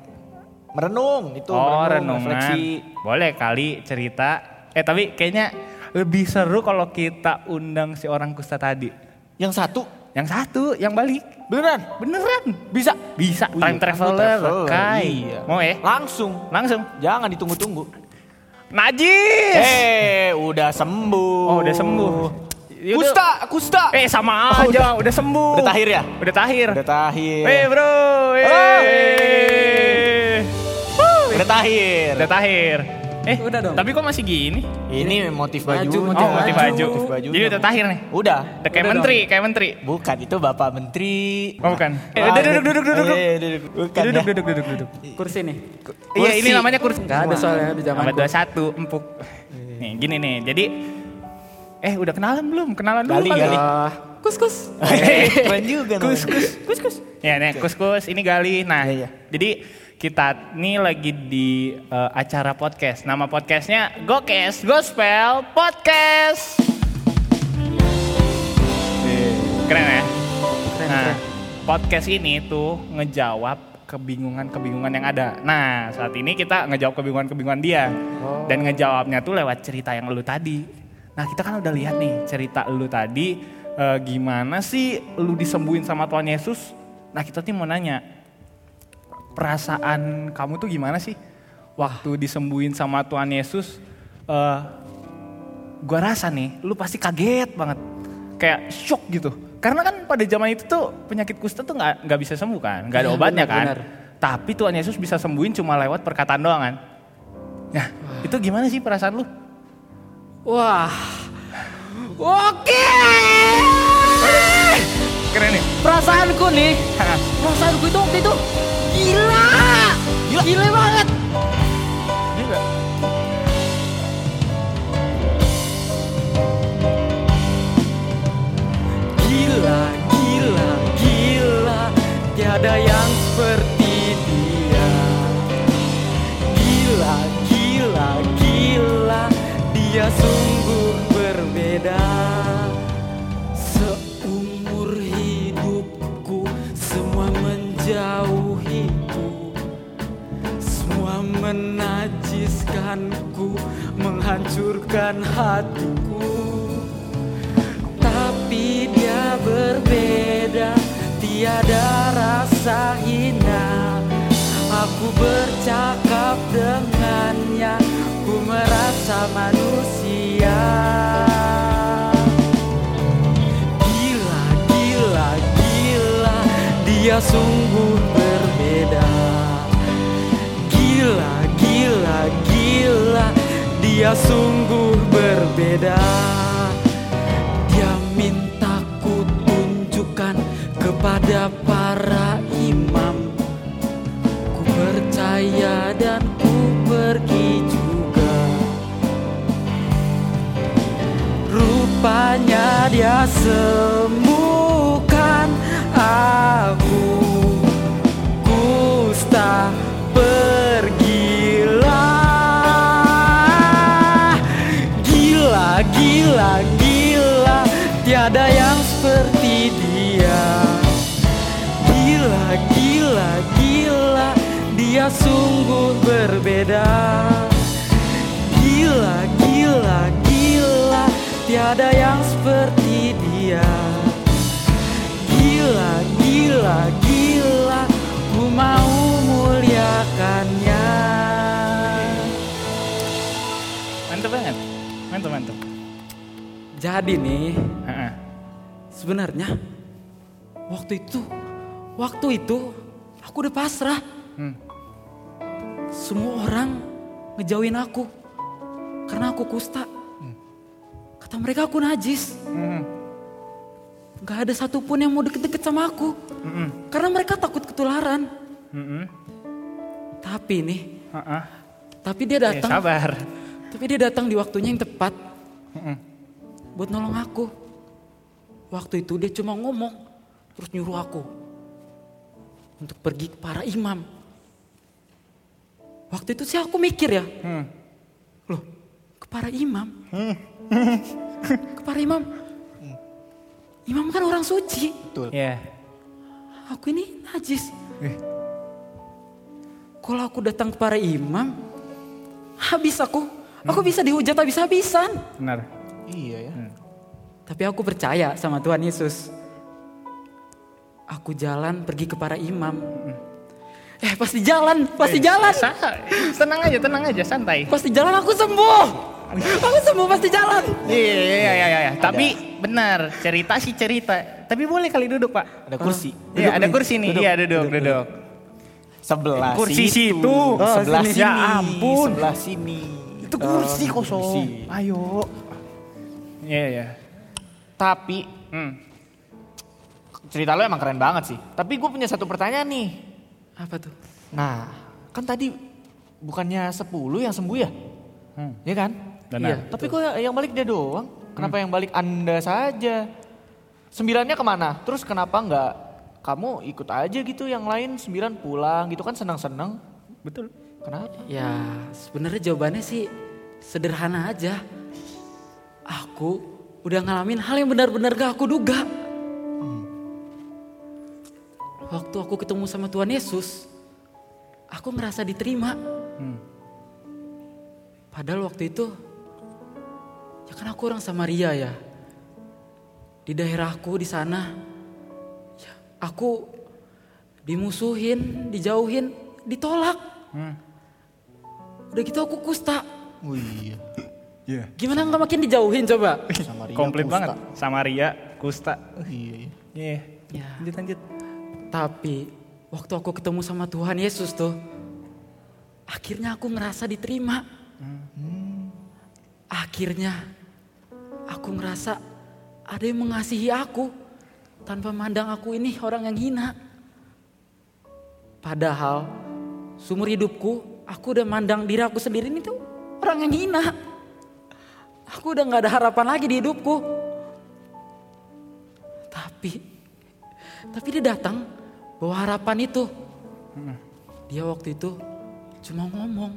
Merenung itu oh, merenung, renungan. refleksi. Boleh kali cerita. Eh, tapi kayaknya lebih seru kalau kita undang si orang kusta tadi. Yang satu, Yang satu, yang balik. Beneran? Beneran. Bisa? Bisa, Wih, time traveler. traveler, Kai. iya. Mau ya? Langsung. Langsung. Jangan ditunggu-tunggu. Najis. Eh, udah sembuh. Oh, udah sembuh. Yaudah. Kusta, kusta. Eh, sama Oh, aja. udah. sembuh. Udah tahir ya? Udah tahir. Udah tahir. Eh, bro. Eh. Udah tahir. Udah tahir. Eh, Udah dong. Tapi kok masih gini? Ini motif baju. Baju, Oh, motif baju. Motif baju. Jadi udah tahir nih. Udah. Udah kayak menteri, kayak menteri. Bukan, itu Bapak Menteri. Oh, bukan. Eh, duduk, duduk, duduk, duduk. Eh, duduk. Bukan Duduk, ya. duduk, duduk, duduk. Kursi nih. Iya, ini namanya kursi. Nggak ada soalnya di zaman Abad 21, empuk. Nih, gini nih. Jadi eh udah kenalan belum? Kenalan dulu Gali, kali. gali. Ah, kus kus. Eh, Keren juga Kus, kus, kus, kus. Ya, nih, kus, kus. Ini Gali. Nah, Iya, iya. jadi kita nih lagi di eh, acara podcast. Nama podcastnya Gokes Gospel Podcast. Keren ya? nah, podcast ini tuh ngejawab kebingungan-kebingungan yang ada. Nah, saat ini kita ngejawab kebingungan-kebingungan dia. Dan ngejawabnya tuh lewat cerita yang lu tadi. Nah, kita kan udah lihat nih cerita lu tadi eh, gimana sih lu disembuhin sama Tuhan Yesus. Nah, kita tuh mau nanya, perasaan kamu tuh gimana sih? Waktu disembuhin sama Tuhan Yesus, eh gua rasa nih, lu pasti kaget banget. Kayak shock gitu. Karena kan pada zaman itu tuh penyakit kusta tuh nggak nggak bisa sembuh kan, nggak ada Iya, obatnya kan. benar. Tapi Tuhan Yesus bisa sembuhin cuma lewat perkataan doang kan. Nah, itu gimana sih perasaan lu? Wah. Oke. Keren nih. Perasaanku nih, perasaanku itu waktu itu. Gila, gila banget. Gila, gila, gila. Tiada yang seperti dia. Gila, gila, gila. Dia sungguh menajiskanku Menghancurkan hatiku. Tapi dia berbeda Tiada rasa hina. Aku bercakap dengannya Ku merasa manusia. Gila, gila, gila Dia sungguh berbeda Dia sungguh berbeda. Dia minta ku tunjukkan kepada para imam. Ku percaya dan ku pergi juga. Rupanya dia sembuhkan Sungguh berbeda Gila, gila, gila Tiada yang seperti dia Gila, gila, gila Ku mau muliakannya Mantep banget. Mantep, mantep. Jadi nih, sebenarnya waktu itu, waktu itu aku udah pasrah. Hmm. Semua orang ngejauhin aku karena aku kusta. Kata mereka aku najis. Gak ada satupun yang mau deket-deket sama aku. Karena mereka takut ketularan. Tapi nih, tapi dia Eh, datang. sabar. Tapi dia datang di waktunya yang tepat buat nolong aku. Waktu itu dia cuma ngomong, terus nyuruh aku untuk pergi ke para imam. Waktu itu sih aku mikir ya, loh ke para imam, ke para imam, imam kan orang suci. Betul. Iya. Aku ini najis. Kalau aku datang ke para imam, habis aku, aku bisa dihujat habis-habisan. Benar. Iya ya. Tapi aku percaya sama Tuhan Yesus. Aku jalan pergi ke para imam. Eh pasti jalan, pasti Eh, jalan. Tenang aja, tenang aja, santai. Pasti jalan aku sembuh. Aku sembuh pasti jalan. Iya, iya, iya, iya, iya. Tapi benar, cerita sih cerita. Tapi boleh kali duduk, Pak. Ada kursi. Iya, Duduk ada kursi nih. Duduk, Iya, duduk, duduk, duduk. Sebelah Kursi situ. situ. Oh, sebelah sini. Ya ampun. Sebelah sini. Itu kursi kosong. kursi. Ayo. Iya, iya. Tapi Hmm. cerita lo emang keren banget sih. Tapi gue punya satu pertanyaan nih. Apa tuh? Nah, kan tadi bukannya 10 yang sembuh ya? Hmm. Iya kan? Benar. Iya. Tapi kok yang balik dia doang? Kenapa yang balik anda saja? Sembilannya ke mana? Terus kenapa nggak kamu ikut aja gitu yang lain sembilan pulang gitu kan senang-senang? Betul. Kenapa? Ya sebenarnya jawabannya sih sederhana aja. Aku udah ngalamin hal yang benar-benar gak aku duga. Waktu aku ketemu sama Tuhan Yesus, aku ngerasa diterima. Padahal waktu itu, ya kan aku orang Samaria ya. Di daerahku di sana, ya aku dimusuhin, dijauhin, ditolak. Hmm. Udah gitu aku kusta. Oh iya. Iya. Gimana nggak makin dijauhin coba? Komplit banget. Sama Ria, Kusta. iya. Iya. Ya. Lanjut lanjut. Tapi waktu aku ketemu sama Tuhan Yesus tuh, akhirnya aku ngerasa diterima. Akhirnya aku ngerasa ada yang mengasihi aku tanpa mandang aku ini orang yang hina. Padahal sumur hidupku aku udah mandang diri aku sendiri ini tuh orang yang hina. Aku udah nggak ada harapan lagi di hidupku. Tapi, tapi dia datang bawa harapan itu. Dia waktu itu cuma ngomong.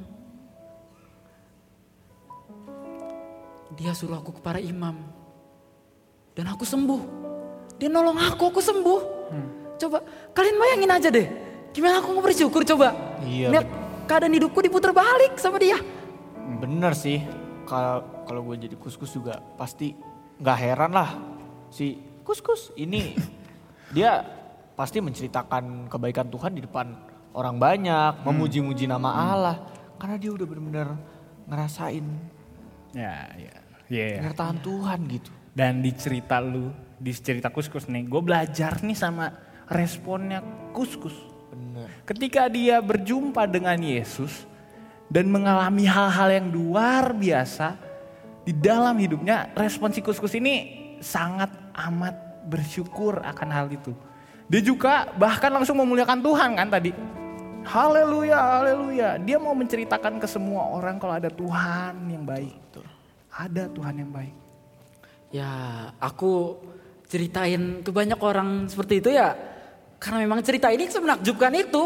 Dia suruh aku ke para imam. Dan aku sembuh. Dia nolong aku, aku sembuh. Coba kalian bayangin aja deh. Gimana aku mau bersyukur coba. Iya, Lihat keadaan hidupku diputar balik sama dia. Bener sih. Kalau kalau gue jadi kuskus juga pasti nggak heran lah si kuskus ini dia pasti menceritakan kebaikan Tuhan di depan orang banyak, memuji-muji nama Allah karena dia udah bener-bener ngerasain Ya, ya. Iya. penyertaan Tuhan gitu. Dan di cerita lu, di cerita kuskus nih, gue belajar nih sama responnya kuskus. Bener. Ketika dia berjumpa dengan Yesus dan mengalami hal-hal yang luar biasa di dalam hidupnya, respon si kuskus ini sangat amat bersyukur akan hal itu. Dia juga bahkan langsung memuliakan Tuhan kan tadi. Haleluya, haleluya. Dia mau menceritakan ke semua orang kalau ada Tuhan yang baik. Ada Tuhan yang baik. Ya, aku ceritain ke banyak orang seperti itu ya. Karena memang cerita ini semenakjubkan itu.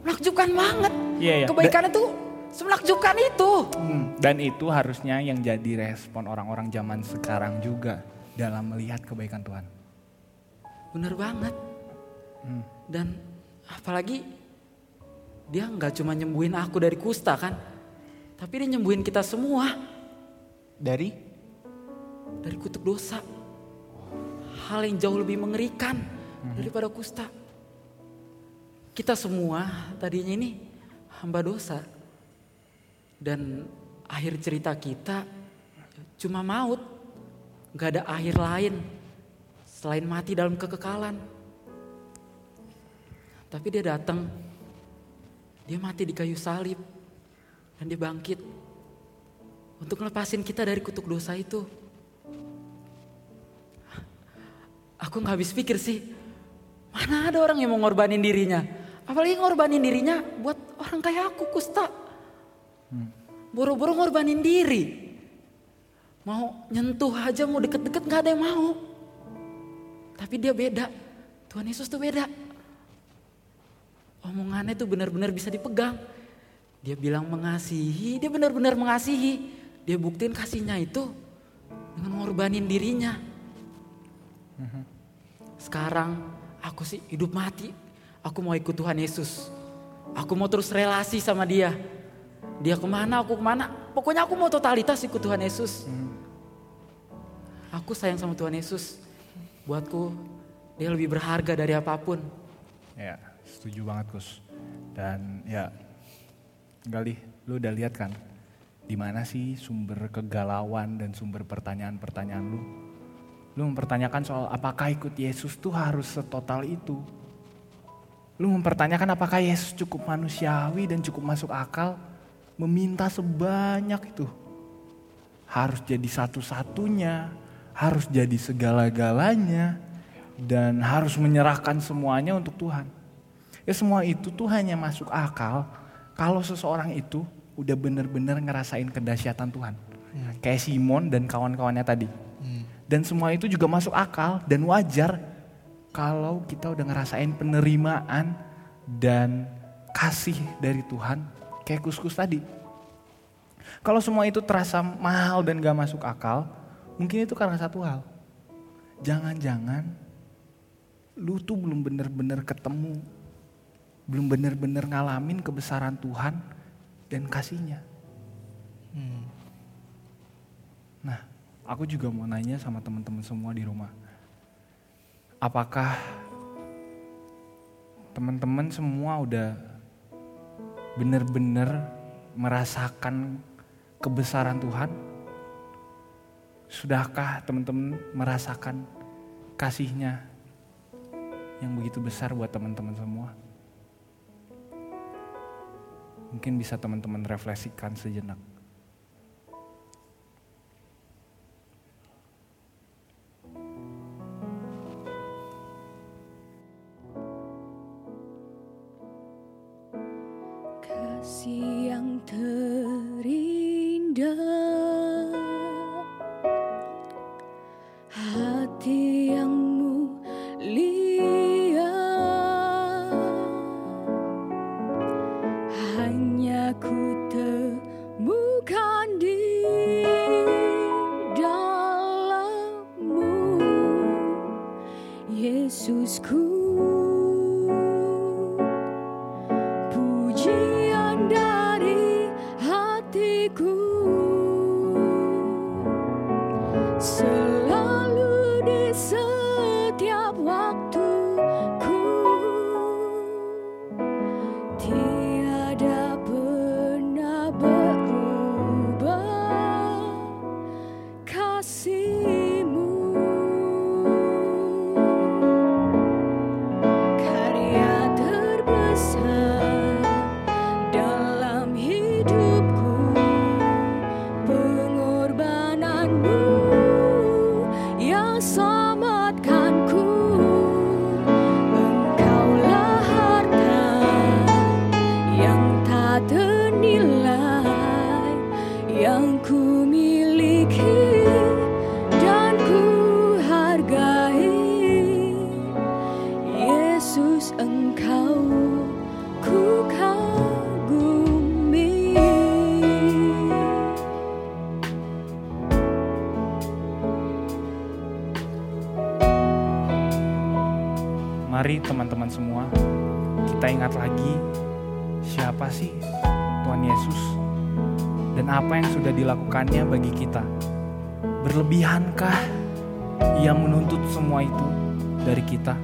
Menakjubkan banget. Iya, iya. Kebaikan itu semenakjubkan itu. Hmm, Dan itu harusnya yang jadi respon orang-orang zaman sekarang juga dalam melihat kebaikan Tuhan. Bener banget. Hmm. Dan apalagi dia nggak cuma nyembuhin aku dari kusta kan. Tapi dia nyembuhin kita semua Dari dari kutuk dosa. Hal yang jauh lebih mengerikan daripada kusta. Kita semua tadinya ini hamba dosa. Dan akhir cerita kita cuma maut. Gak ada akhir lain selain mati dalam kekekalan. Tapi dia datang, dia mati di kayu salib, dan dia bangkit untuk ngelepasin kita dari kutuk dosa itu. Aku nggak habis pikir sih, mana ada orang yang mau ngorbanin dirinya, apalagi ngorbanin dirinya buat orang kayak aku kusta. Boro-boro ngorbanin diri, mau nyentuh aja mau deket-deket nggak ada yang mau. Tapi dia beda, Tuhan Yesus tuh beda. Omongannya tuh benar-benar bisa dipegang. Dia bilang mengasihi, dia benar-benar mengasihi. Dia buktiin kasihnya itu dengan ngorbanin dirinya. Sekarang aku sih hidup mati. Aku mau ikut Tuhan Yesus. Aku mau terus relasi sama dia. Dia ke mana, aku ke mana. Pokoknya aku mau totalitas ikut Tuhan Yesus. Aku sayang sama Tuhan Yesus. Buatku dia lebih berharga dari apa pun. Ya, setuju banget Kus. Dan ya, Gali, lu udah lihat kan di mana sih sumber kegalauan dan sumber pertanyaan-pertanyaan lu? Lu mempertanyakan soal apakah ikut Yesus tuh harus setotal itu? Lu mempertanyakan apakah Yesus cukup manusiawi dan cukup masuk akal meminta sebanyak itu? Harus jadi satu-satunya, harus jadi segala-galanya, dan harus menyerahkan semuanya untuk Tuhan. Ya semua itu tuh hanya masuk akal kalau seseorang itu udah bener-bener ngerasain kedahsyatan Tuhan. Kayak Simon dan kawan-kawannya tadi. Dan semua itu juga masuk akal dan wajar kalau kita udah ngerasain penerimaan dan kasih dari Tuhan kayak kuskus tadi. Kalau semua itu terasa mahal dan gak masuk akal, Mungkin itu karena satu hal. Jangan-jangan lu tuh belum bener-bener ketemu. Belum bener-bener ngalamin kebesaran Tuhan dan kasihnya. Hmm. Nah, aku juga mau nanya sama teman-teman semua di rumah. Apakah teman-teman semua udah bener-bener merasakan kebesaran Tuhan? Sudahkah teman-teman merasakan kasihnya yang begitu besar buat teman-teman semua? Mungkin bisa teman-teman refleksikan sejenak. mari teman-teman semua kita ingat lagi siapa sih Tuhan Yesus dan apa yang sudah dilakukannya bagi kita. Berlebihankah ia menuntut semua itu dari kita?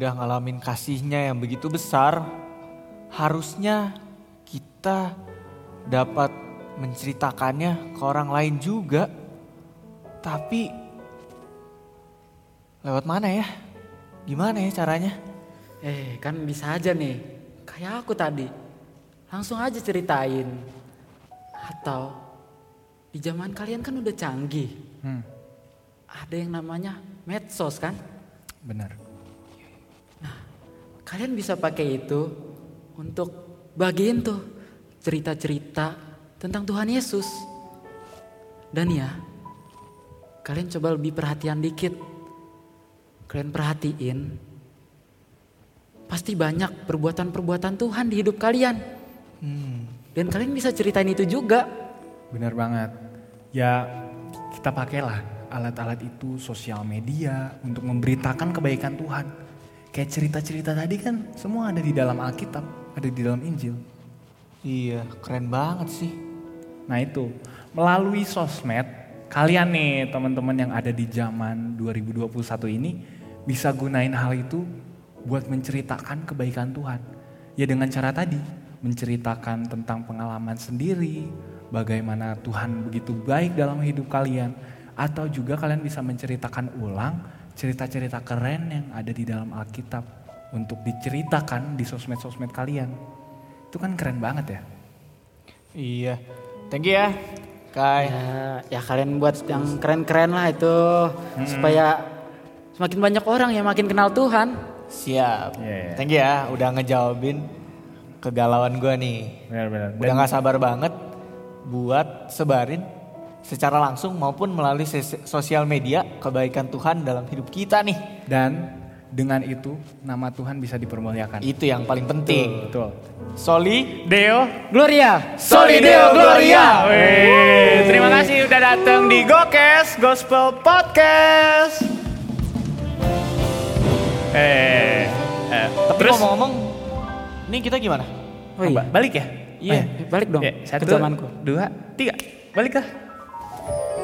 udah ngalamin kasihnya yang begitu besar, harusnya kita dapat menceritakannya ke orang lain juga. Tapi lewat mana ya? Gimana ya caranya? Eh kan bisa aja nih, kayak aku tadi. Langsung aja ceritain. Atau di zaman kalian kan udah canggih. Hmm. Ada yang namanya medsos kan? Benar. Kalian bisa pakai itu untuk bagiin tuh cerita-cerita tentang Tuhan Yesus. Dan ya, kalian coba lebih perhatian dikit. Kalian perhatiin, pasti banyak perbuatan-perbuatan Tuhan di hidup kalian. Dan kalian bisa ceritain itu juga. Benar banget. Ya kita pakailah alat-alat itu sosial media untuk memberitakan kebaikan Tuhan. Kayak cerita-cerita tadi kan semua ada di dalam Alkitab, ada di dalam Injil. Iya, keren banget sih. Nah itu, melalui sosmed, kalian nih teman-teman yang ada di zaman 2021 ini bisa gunain hal itu buat menceritakan kebaikan Tuhan. Ya dengan cara tadi, menceritakan tentang pengalaman sendiri, bagaimana Tuhan begitu baik dalam hidup kalian, atau juga kalian bisa menceritakan ulang cerita-cerita keren yang ada di dalam Alkitab untuk diceritakan di sosmed-sosmed kalian. Itu kan keren banget ya. Iya. Thank you ya, Kai. Ya, ya kalian buat yang keren-keren lah itu supaya semakin banyak orang yang makin kenal Tuhan. Siap. Iya, iya. Thank you ya, udah ngejawabin kegalauan gue nih. Benar-benar. Udah gak sabar banget buat sebarin secara langsung maupun melalui sosial media kebaikan Tuhan dalam hidup kita nih. Dan dengan itu nama Tuhan bisa dipermuliakan. Itu yang paling penting. Betul. Soli Deo Gloria. Soli Deo Gloria. Wih, terima kasih udah datang di Gokes Gospel Podcast. Eh, eh Tapi terus ngomong-ngomong, ini kita gimana? Oh iya. balik ya? Iya, balik dong Ya, ke satu, zamanku. dua, tiga. Balik lah. Thank you.